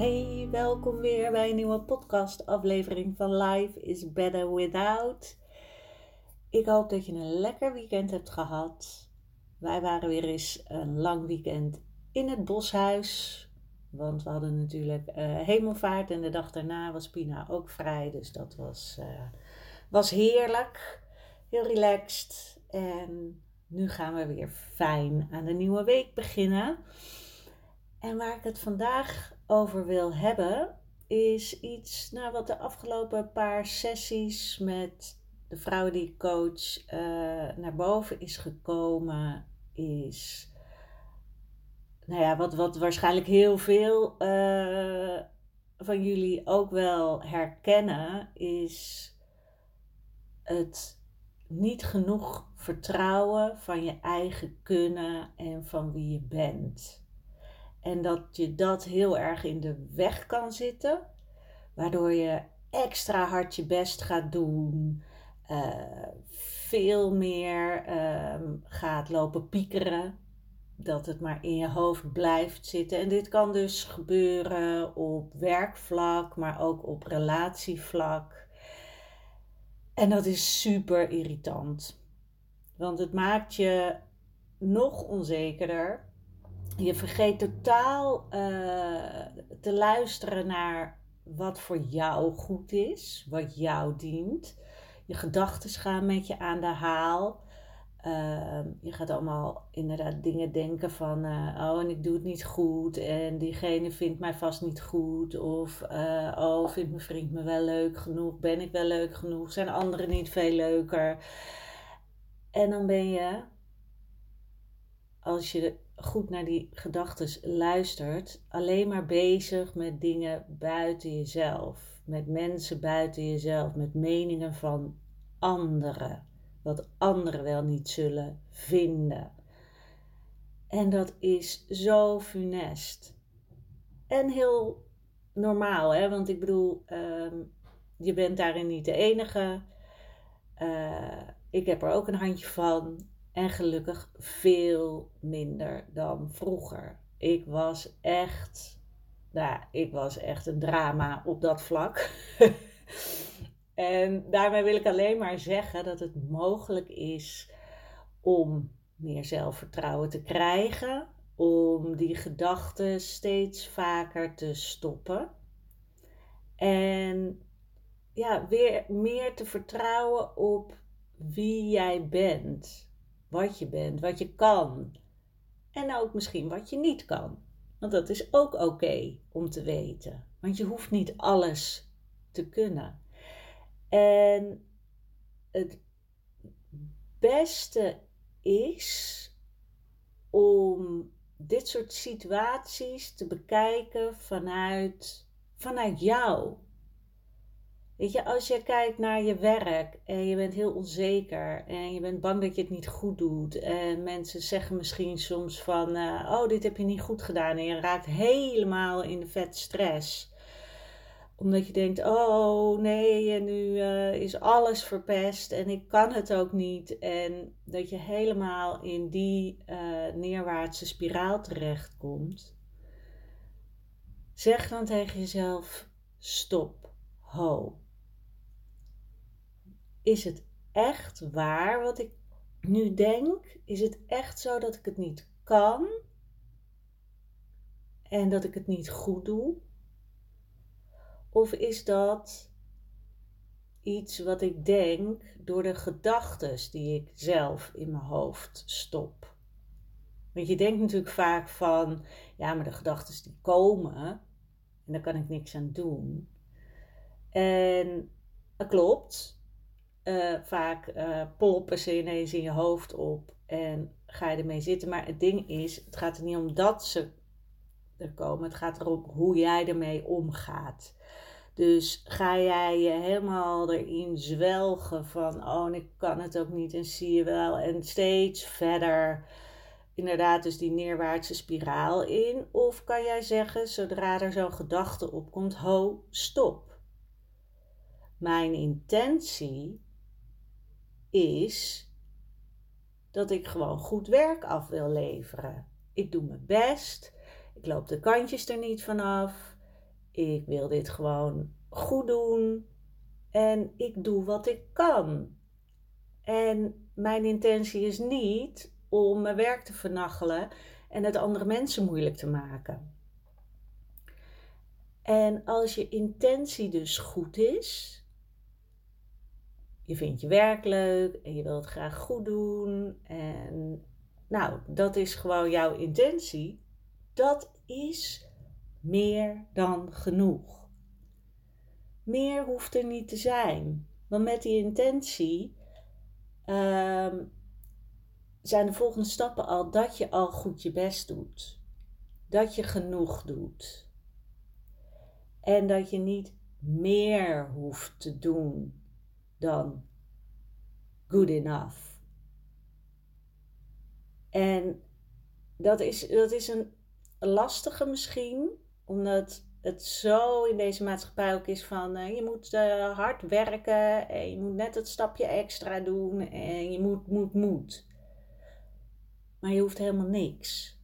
Hey, welkom weer bij een nieuwe podcast aflevering van Life is Better Without. Ik hoop dat je een lekker weekend hebt gehad. Wij waren weer eens een lang weekend in het boshuis. Want we hadden natuurlijk uh, hemelvaart en de dag daarna was Pina ook vrij. Dus dat was, uh, was heerlijk. Heel relaxed. En nu gaan we weer fijn aan de nieuwe week beginnen. En waar ik het vandaag over wil hebben, is iets nou, wat de afgelopen paar sessies met de vrouw die ik coach uh, naar boven is gekomen. Is, nou ja, wat, wat waarschijnlijk heel veel uh, van jullie ook wel herkennen, is het niet genoeg vertrouwen van je eigen kunnen en van wie je bent. En dat je dat heel erg in de weg kan zitten, waardoor je extra hard je best gaat doen, uh, veel meer uh, gaat lopen piekeren, dat het maar in je hoofd blijft zitten. En dit kan dus gebeuren op werkvlak, maar ook op relatievlak. En dat is super irritant, want het maakt je nog onzekerder je vergeet totaal uh, te luisteren naar wat voor jou goed is, wat jou dient. Je gedachten gaan met je aan de haal. Uh, je gaat allemaal inderdaad dingen denken van, uh, oh, en ik doe het niet goed en diegene vindt mij vast niet goed. Of, uh, oh, vindt mijn vriend me wel leuk genoeg? Ben ik wel leuk genoeg? Zijn anderen niet veel leuker? En dan ben je, als je goed naar die gedachten luistert, alleen maar bezig met dingen buiten jezelf, met mensen buiten jezelf, met meningen van anderen, wat anderen wel niet zullen vinden. En dat is zo funest. En heel normaal, hè? want ik bedoel, uh, je bent daarin niet de enige. Uh, ik heb er ook een handje van. En gelukkig veel minder dan vroeger. Ik was echt, nou, ik was echt een drama op dat vlak. en daarmee wil ik alleen maar zeggen dat het mogelijk is om meer zelfvertrouwen te krijgen, om die gedachten steeds vaker te stoppen. En ja, weer meer te vertrouwen op wie jij bent wat je bent, wat je kan. En ook misschien wat je niet kan. Want dat is ook oké om te weten. Want je hoeft niet alles te kunnen. En het beste is om dit soort situaties te bekijken vanuit, vanuit jou. Weet je, als je kijkt naar je werk en je bent heel onzeker en je bent bang dat je het niet goed doet. En mensen zeggen misschien soms van, uh, oh, dit heb je niet goed gedaan. En je raakt helemaal in de vet stress. Omdat je denkt, oh nee, en nu uh, is alles verpest en ik kan het ook niet. En dat je helemaal in die uh, neerwaartse spiraal terechtkomt. Zeg dan tegen jezelf, stop, ho is het echt waar wat ik nu denk? Is het echt zo dat ik het niet kan? En dat ik het niet goed doe? Of is dat iets wat ik denk door de gedachten die ik zelf in mijn hoofd stop? Want je denkt natuurlijk vaak van, ja, maar de gedachten die komen en daar kan ik niks aan doen. En dat klopt. Uh, vaak uh, ze ineens in je hoofd op en ga je ermee zitten. Maar het ding is, het gaat er niet om dat ze er komen. Het gaat erom hoe jij ermee omgaat. Dus ga jij je helemaal erin zwelgen van, oh, ik kan het ook niet en zie je wel. En steeds verder, inderdaad, dus die neerwaartse spiraal in. Of kan jij zeggen, zodra er zo'n gedachte opkomt, ho, stop. Mijn intentie is dat ik gewoon goed werk af wil leveren. Ik doe mijn best. Ik loop de kantjes er niet vanaf. Ik wil dit gewoon goed doen. En ik doe wat ik kan. En mijn intentie is niet om mijn werk te vernachelen en het andere mensen moeilijk te maken. En als je intentie dus goed is, je vindt je werk leuk en je wilt het graag goed doen. En nou, dat is gewoon jouw intentie. Dat is meer dan genoeg. Meer hoeft er niet te zijn. Want met die intentie ehm, zijn de volgende stappen al dat je al goed je best doet. Dat je genoeg doet. En dat je niet meer hoeft te doen dan good enough. En dat is, dat is een lastige misschien, omdat het zo in deze maatschappij ook is van uh, je moet uh, hard werken en je moet net het stapje extra doen en je moet, moet, moet. Maar je hoeft helemaal niks.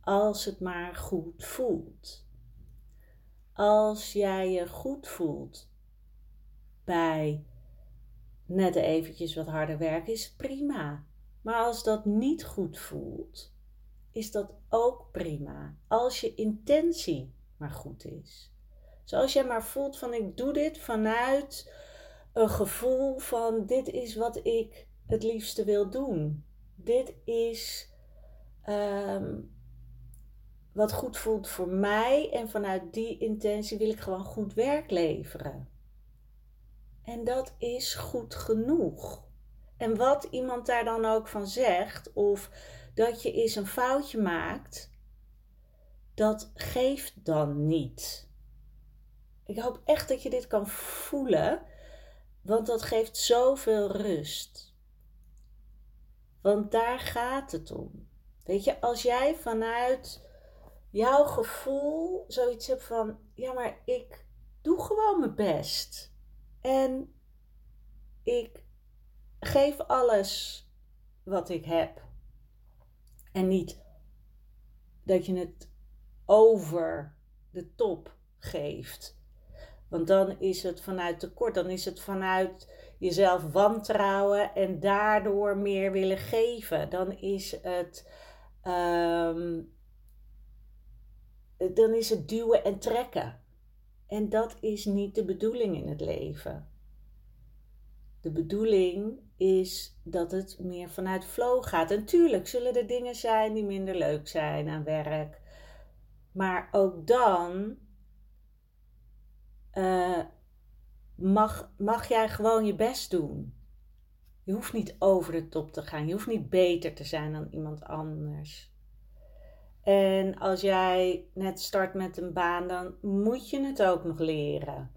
Als het maar goed voelt. Als jij je goed voelt bij net eventjes wat harder werken is prima. Maar als dat niet goed voelt, is dat ook prima. Als je intentie maar goed is. Zoals jij maar voelt van ik doe dit vanuit een gevoel van dit is wat ik het liefste wil doen. Dit is ehm, wat goed voelt voor mij en vanuit die intentie wil ik gewoon goed werk leveren. En dat is goed genoeg. En wat iemand daar dan ook van zegt, of dat je eens een foutje maakt, dat geeft dan niet. Ik hoop echt dat je dit kan voelen, want dat geeft zoveel rust. Want daar gaat het om. Weet je, als jij vanuit jouw gevoel zoiets hebt van: ja, maar ik doe gewoon mijn best. En ik geef alles wat ik heb. En niet dat je het over de top geeft. Want dan is het vanuit tekort, dan is het vanuit jezelf wantrouwen en daardoor meer willen geven. Dan is het, um, dan is het duwen en trekken. En dat is niet de bedoeling in het leven. De bedoeling is dat het meer vanuit flow gaat. En tuurlijk zullen er dingen zijn die minder leuk zijn aan werk. Maar ook dan uh, mag, mag jij gewoon je best doen. Je hoeft niet over de top te gaan. Je hoeft niet beter te zijn dan iemand anders. En als jij net start met een baan, dan moet je het ook nog leren.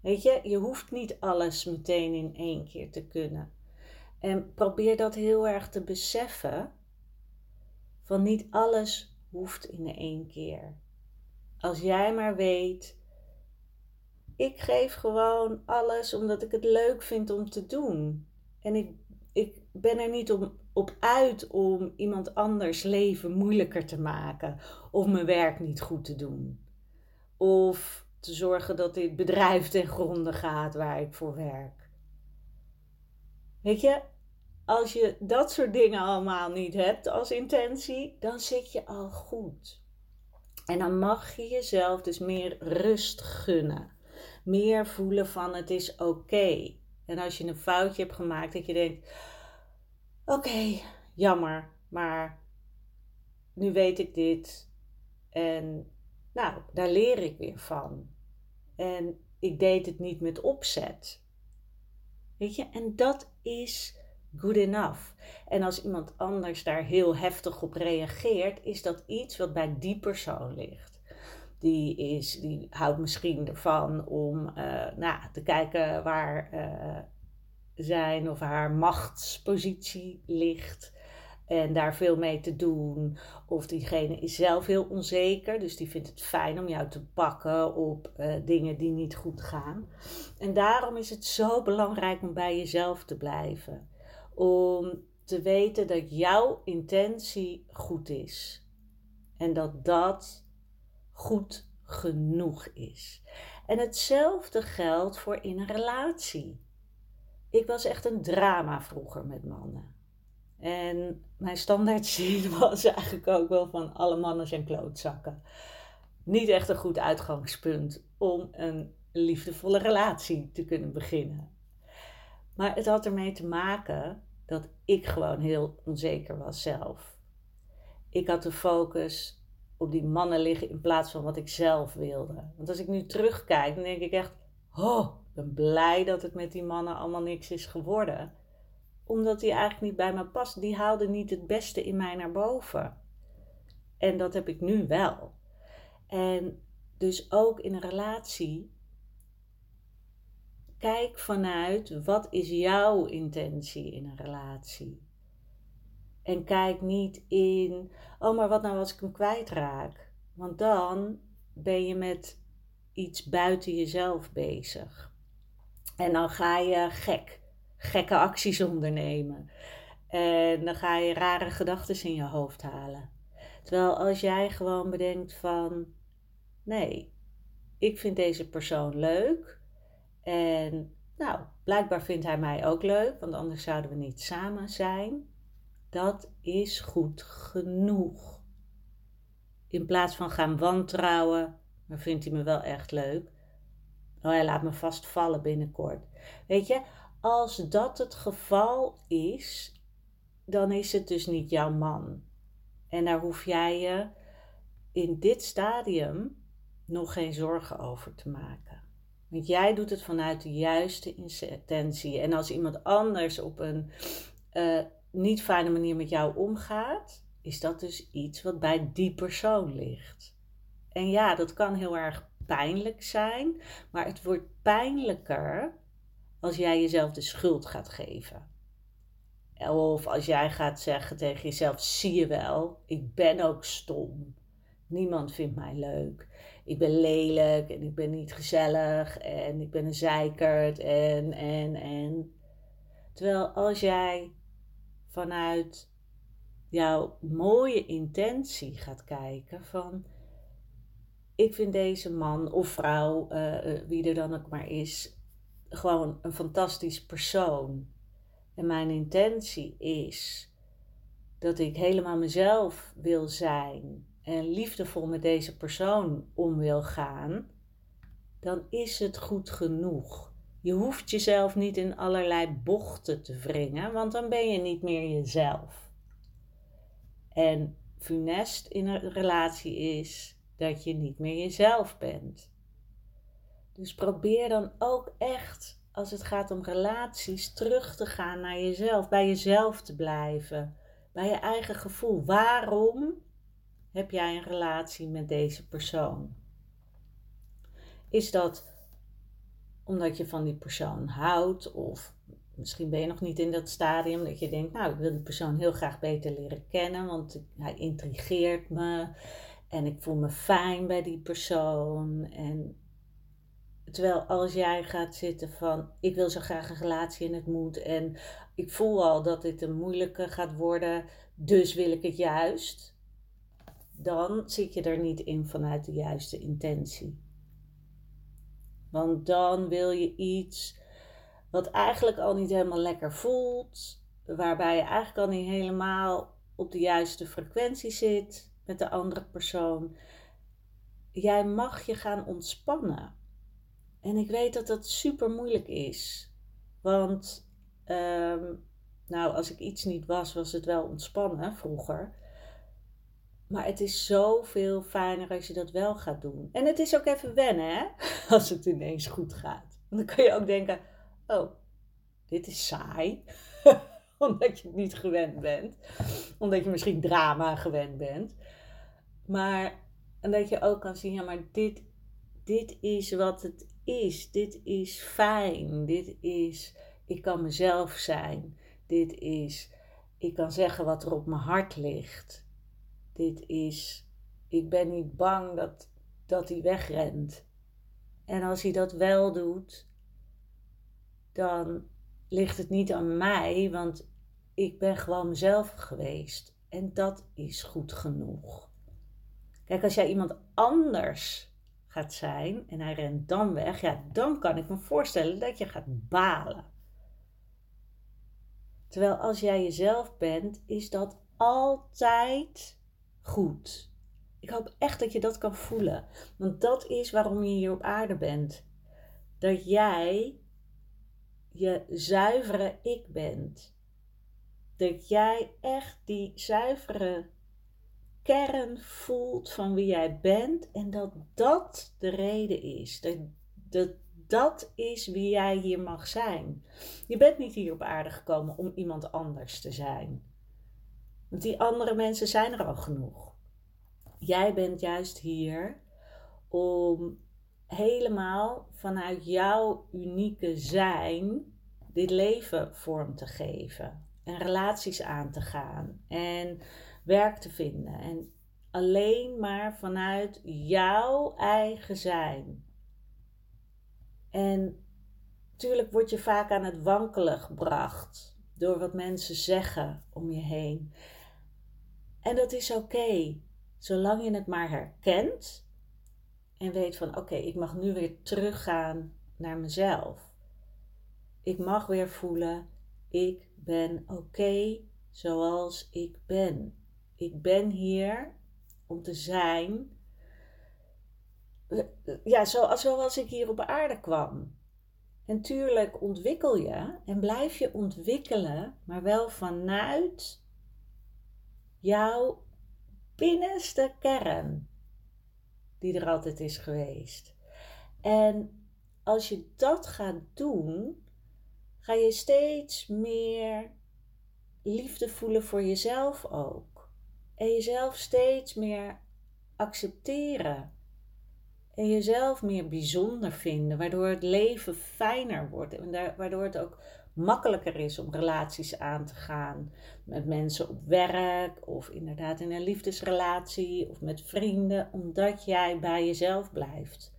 Weet je, je hoeft niet alles meteen in één keer te kunnen. En probeer dat heel erg te beseffen. Van niet alles hoeft in één keer. Als jij maar weet, ik geef gewoon alles omdat ik het leuk vind om te doen. En ik, ben er niet om op uit om iemand anders leven moeilijker te maken. Of mijn werk niet goed te doen. Of te zorgen dat dit bedrijf ten gronde gaat waar ik voor werk. Weet je, als je dat soort dingen allemaal niet hebt als intentie, dan zit je al goed. En dan mag je jezelf dus meer rust gunnen. Meer voelen van het is oké. En als je een foutje hebt gemaakt, dat je denkt: Oké, jammer. maar nu weet ik dit. En nou, daar leer ik weer van. En ik deed het niet met opzet. Weet je, en dat is good enough. En als iemand anders daar heel heftig op reageert, is dat iets wat bij die persoon ligt. Die, is, die houdt misschien ervan om uh, nou, te kijken waar uh, zijn of haar machtspositie ligt en daar veel mee te doen. Of diegene is zelf heel onzeker, dus die vindt het fijn om jou te pakken op uh, dingen die niet goed gaan. En daarom is het zo belangrijk om bij jezelf te blijven. Om te weten dat jouw intentie goed is. En dat dat goed genoeg is. En hetzelfde geldt voor in een relatie. Ik was echt een drama vroeger met mannen. En mijn standaardzin was eigenlijk ook wel van alle mannen zijn klootzakken. Niet echt een goed uitgangspunt om een liefdevolle relatie te kunnen beginnen. Maar het had ermee te maken dat ik gewoon heel onzeker was zelf. Ik had de focus op die mannen liggen in plaats van wat ik zelf wilde. Want als ik nu terugkijk, dan denk ik echt: oh, ben blij dat het met die mannen allemaal niks is geworden omdat die eigenlijk niet bij me past. Die haalde niet het beste in mij naar boven. En dat heb ik nu wel. En dus ook in een relatie. Kijk vanuit wat is jouw intentie in een relatie. En kijk niet in, oh maar wat nou als ik hem kwijtraak? Want dan ben je met iets buiten jezelf bezig. En dan ga je gek gekke acties ondernemen. En dan ga je rare gedachten in je hoofd halen. Terwijl als jij gewoon bedenkt van, nee, ik vind deze persoon leuk. En nou, blijkbaar vindt hij mij ook leuk, want anders zouden we niet samen zijn. Dat is goed genoeg. In plaats van gaan wantrouwen, maar vindt hij me wel echt leuk. Oh, hij laat me vast vallen binnenkort. Weet je, als dat het geval is, dan is het dus niet jouw man. En daar hoef jij je in dit stadium nog geen zorgen over te maken. Want jij doet het vanuit de juiste intentie. En als iemand anders op een uh, niet fijne manier met jou omgaat, is dat dus iets wat bij die persoon ligt. En ja, dat kan heel erg pijnlijk zijn, maar het wordt pijnlijker als jij jezelf de schuld gaat geven. Of als jij gaat zeggen tegen jezelf: zie je wel, ik ben ook stom. Niemand vindt mij leuk. Ik ben lelijk en ik ben niet gezellig en ik ben een zeikert en, en, en. Terwijl als jij vanuit jouw mooie intentie gaat kijken van ik vind deze man of vrouw, uh, wie er dan ook maar is, gewoon een fantastisch persoon. En mijn intentie is dat ik helemaal mezelf wil zijn en liefdevol met deze persoon om wil gaan, dan is het goed genoeg. Je hoeft jezelf niet in allerlei bochten te wringen, want dan ben je niet meer jezelf. En funest in een relatie is dat je niet meer jezelf bent. Dus probeer dan ook echt, als het gaat om relaties, terug te gaan naar jezelf, bij jezelf te blijven, bij je eigen gevoel. Waarom heb jij een relatie met deze persoon? Is dat omdat je van die persoon houdt of misschien ben je nog niet in dat stadium dat je denkt, nou, ik wil die persoon heel graag beter leren kennen, want hij intrigeert me en ik voel me fijn bij die persoon en Terwijl als jij gaat zitten van ik wil zo graag een relatie en het moet en ik voel al dat dit een moeilijke gaat worden, dus wil ik het juist. Dan zit je er niet in vanuit de juiste intentie. Want dan wil je iets wat eigenlijk al niet helemaal lekker voelt, waarbij je eigenlijk al niet helemaal op de juiste frequentie zit met de andere persoon. Jij mag je gaan ontspannen. En ik weet dat dat super moeilijk is. Want um, Nou, als ik iets niet was, was het wel ontspannen vroeger. Maar het is zoveel fijner als je dat wel gaat doen. En het is ook even wennen, hè? Als het ineens goed gaat. Dan kan je ook denken: oh, dit is saai. Omdat je het niet gewend bent. Omdat je misschien drama gewend bent. Maar en dat je ook kan zien: ja, maar dit, dit is wat het is. Dit is fijn. Dit is, ik kan mezelf zijn. Dit is, ik kan zeggen wat er op mijn hart ligt. Dit is, ik ben niet bang dat, dat hij wegrent. En als hij dat wel doet, dan ligt het niet aan mij, want ik ben gewoon mezelf geweest. En dat is goed genoeg. Kijk, als jij iemand anders gaat zijn en hij rent dan weg, ja, dan kan ik me voorstellen dat je gaat balen. Terwijl als jij jezelf bent, is dat altijd goed. Ik hoop echt dat je dat kan voelen. Want dat is waarom je hier op aarde bent. Dat jij je zuivere ik bent. Dat jij echt die zuivere kern voelt van wie jij bent en dat dat de reden is. Dat, dat dat is wie jij hier mag zijn. Je bent niet hier op aarde gekomen om iemand anders te zijn. Want die andere mensen zijn er al genoeg. Jij bent juist hier om helemaal vanuit jouw unieke zijn dit leven vorm te geven. En relaties aan te gaan. En werk te vinden. En alleen maar vanuit jouw eigen zijn. En natuurlijk word je vaak aan het wankelen gebracht door wat mensen zeggen om je heen. En dat is oké, zolang je het maar herkent en weet van oké, ik mag nu weer teruggaan naar mezelf. Ik mag weer voelen, ik ben oké zoals ik ben. Ik ben hier om te zijn ja, zoals, zoals ik hier op aarde kwam. En tuurlijk ontwikkel je en blijf je ontwikkelen, maar wel vanuit jouw binnenste kern, die er altijd is geweest. En als je dat gaat doen, ga je steeds meer liefde voelen voor jezelf ook. En jezelf steeds meer accepteren en jezelf meer bijzonder vinden, waardoor het leven fijner wordt en waardoor het ook makkelijker is om relaties aan te gaan met mensen op werk of inderdaad in een liefdesrelatie of met vrienden, omdat jij bij jezelf blijft.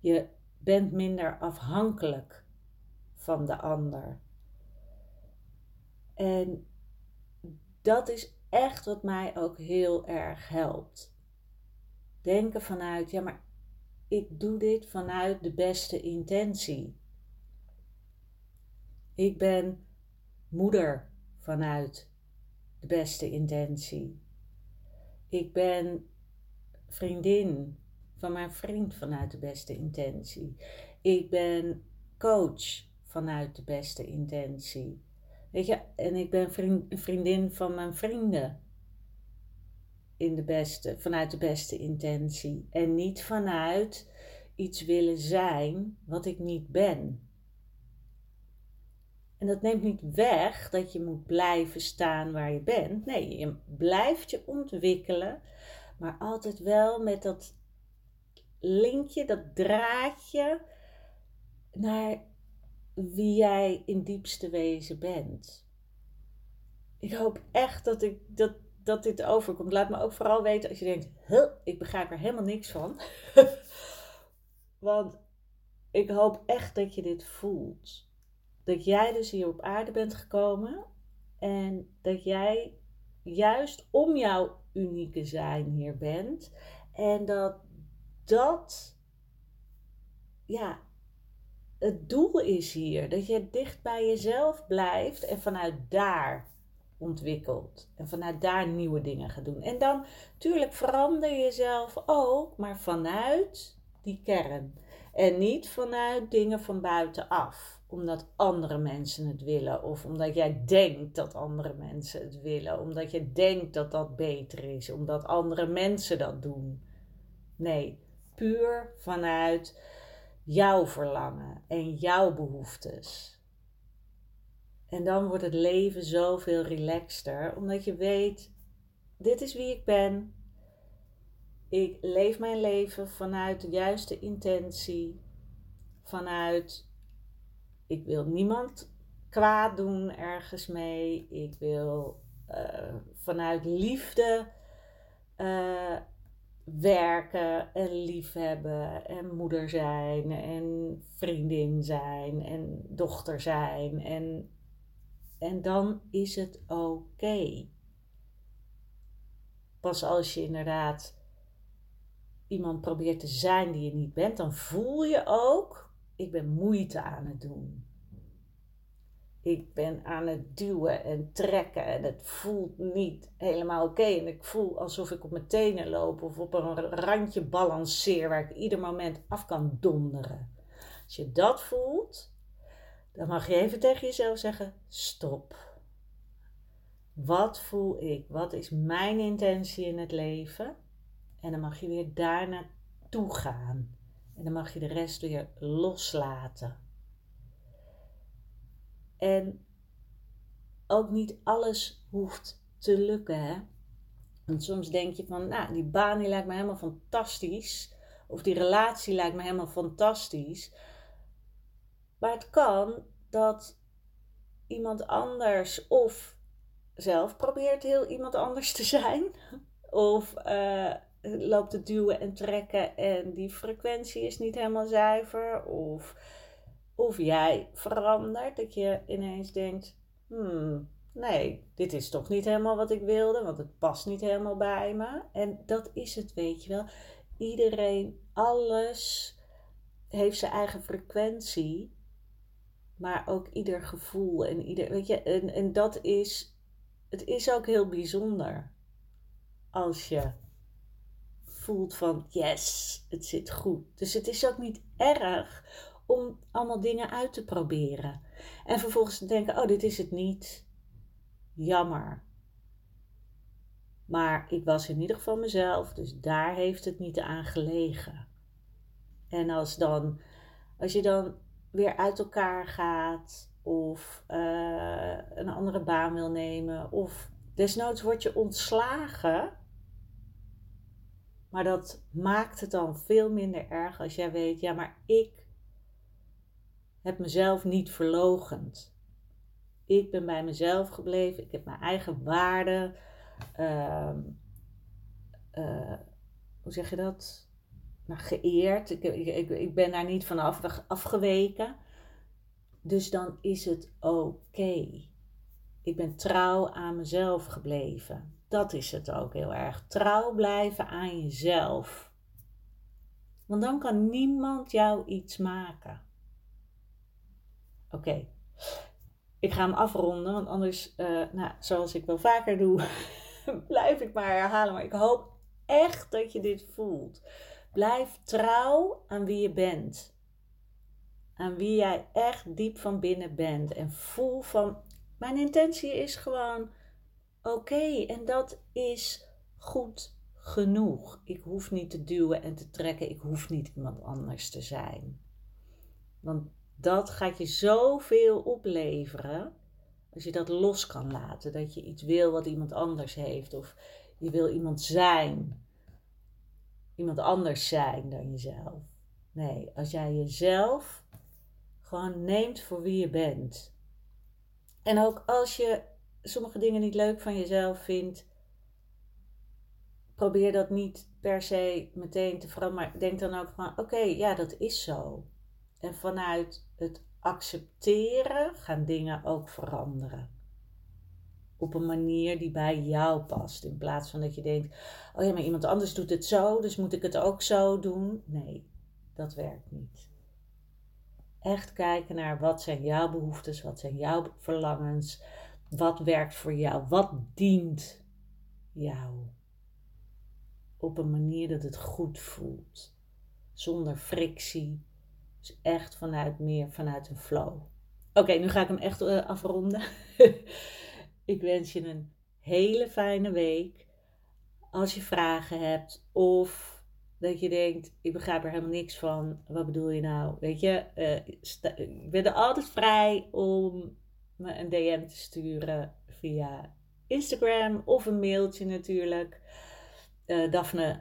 Je bent minder afhankelijk van de ander. En dat is echt wat mij ook heel erg helpt. Denken vanuit, ja, maar ik doe dit vanuit de beste intentie. Ik ben moeder vanuit de beste intentie. Ik ben vriendin van mijn vriend vanuit de beste intentie. Ik ben coach vanuit de beste intentie. Weet je, en ik ben vriend, vriendin van mijn vrienden in de beste, vanuit de beste intentie. En niet vanuit iets willen zijn wat ik niet ben. En dat neemt niet weg dat je moet blijven staan waar je bent. Nee, je blijft je ontwikkelen, maar altijd wel met dat linkje, dat draadje naar wie jij in diepste wezen bent. Ik hoop echt dat ik dat dat dit overkomt. Laat me ook vooral weten als je denkt, ik begrijp er helemaal niks van. Want ik hoop echt dat je dit voelt. Dat jij dus hier op aarde bent gekomen en dat jij juist om jouw unieke zijn hier bent. En dat dat, ja, het doel is hier. Dat je dicht bij jezelf blijft en vanuit daar ontwikkelt. En vanuit daar nieuwe dingen gaat doen. En dan, tuurlijk, verander je jezelf ook, maar vanuit die kern. En niet vanuit dingen van buitenaf. omdat andere mensen het willen. Of omdat jij denkt dat andere mensen het willen. Omdat je denkt dat dat beter is. Omdat andere mensen dat doen. Nee, puur vanuit jouw verlangen en jouw behoeftes. En dan wordt het leven zoveel relaxter, omdat je weet: dit is wie ik ben. Ik leef mijn leven vanuit de juiste intentie, vanuit ik wil niemand kwaad doen ergens mee. Ik wil uh, vanuit liefde uh, werken en liefhebben en moeder zijn en vriendin zijn en dochter zijn. En, en dan is het oké. Pas als je inderdaad iemand probeert te zijn die je niet bent, dan voel je ook ik ben moeite aan het doen. Ik ben aan het duwen en trekken en het voelt niet helemaal oké. En ik voel alsof ik op mijn tenen loop of op een randje balanceer waar ik ieder moment af kan donderen. Als je dat voelt, dan mag je even tegen jezelf zeggen: stop. Wat voel ik? Wat is mijn intentie in het leven? En dan mag je weer daar naartoe gaan. En dan mag je de rest weer loslaten. En ook niet alles hoeft te lukken. Hè? Want soms denk je van, nou, die baan die lijkt me helemaal fantastisch. Of die relatie lijkt me helemaal fantastisch. Maar het kan dat iemand anders of zelf probeert heel iemand anders te zijn. Of uh, loopt te duwen en trekken en die frequentie is niet helemaal zuiver. Of, of jij verandert, dat je ineens denkt, hmm, nee, dit is toch niet helemaal wat ik wilde, want het past niet helemaal bij me. En dat is het, weet je wel. Iedereen, alles heeft zijn eigen frequentie, maar ook ieder gevoel en ieder, weet je, en, en dat is, het is ook heel bijzonder als je voelt van yes, het zit goed. Dus het is ook niet erg om allemaal dingen uit te proberen. En vervolgens te denken, oh dit is het niet. Jammer. Maar ik was in ieder geval mezelf, dus daar heeft het niet aan gelegen. En als, dan, als je dan weer uit elkaar gaat of uh, een andere baan wil nemen of desnoods word je ontslagen maar dat maakt het dan veel minder erg als jij weet, ja, maar ik heb mezelf niet verlogend. Ik ben bij mezelf gebleven, ik heb mijn eigen waarden. Uh, hoe zeg je dat? Nou, geëerd. Ik, ik, ik ben daar niet van af, afgeweken. Dus dan is het oké. Ik ben trouw aan mezelf gebleven dat is het ook heel erg. Trouw blijven aan jezelf. Want dan kan niemand jou iets maken. Oké, ik ga hem afronden, want anders, uh, nou, zoals ik wel vaker doe, blijf ik maar herhalen. Maar ik hoop echt dat je dit voelt. Blijf trouw aan wie je bent. Aan wie jij echt diep van binnen bent. En voel van, mijn intentie is gewoon oké en dat is goed genoeg. Ik hoef niet te duwen en te trekken. Ik hoef niet iemand anders te zijn. Want dat gaat je zoveel opleveren als je dat los kan laten. Dat je iets wil wat iemand anders heeft. Of je wil iemand zijn. Iemand anders zijn dan jezelf. Nee, als jij jezelf gewoon neemt voor wie je bent. En ook als je sommige dingen niet leuk van jezelf vindt, probeer dat niet per se meteen te veranderen. Maar denk dan ook van: oké, ja, dat is zo. En vanuit het accepteren gaan dingen ook veranderen. Op een manier die bij jou past. In plaats van dat je denkt: oh ja, maar iemand anders doet het zo, dus moet ik het ook zo doen. Nee, dat werkt niet. Echt kijken naar wat zijn jouw behoeftes, wat zijn jouw verlangens, wat werkt voor jou? Wat dient jou? Op een manier dat het goed voelt. Zonder frictie. Echt vanuit meer vanuit een flow. Oké, nu ga ik hem echt uh, afronden. ik wens je een hele fijne week. Als je vragen hebt of dat je denkt, ik begrijp er helemaal niks van. Wat bedoel je nou? Weet je, uh, ik ben er altijd vrij om me een DM te sturen via Instagram of een mailtje natuurlijk.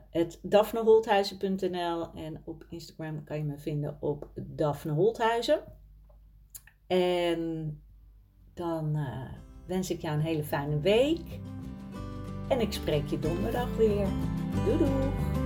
Het daphneholthuizen.nl en op Instagram kan je me vinden op Daphne Holthuizen. En dan uh, wens ik jou een hele fijne week. En ik spreek je donderdag weer. Doei doei!